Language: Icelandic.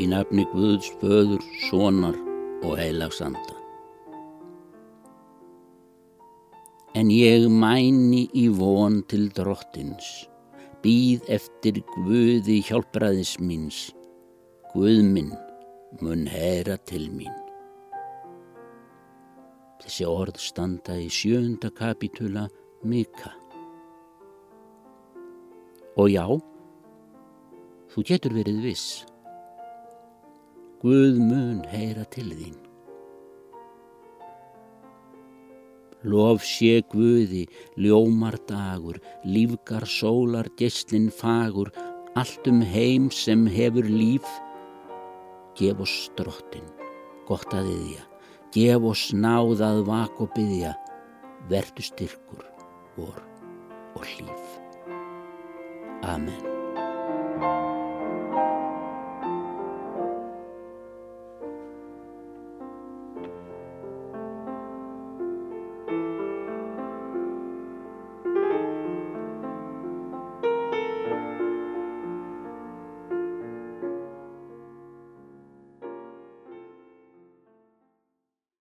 í nafni Guðs föður, sonar og heilagsanda. En ég mæni í von til drottins, býð eftir Guði hjálpraðis míns, Guð minn mun heyra til mín. Þessi orð standa í sjönda kapitula Mika. Og já, þú getur verið viss. Guð mun heyra til þín. Lof sé Guði, ljómar dagur, lífgar sólar, gesslinn fagur, allt um heim sem hefur líf. Gef oss drottin, gott að yðja, gef oss náðað vak og byggja, verdu styrkur, vor og hlýf. Amen.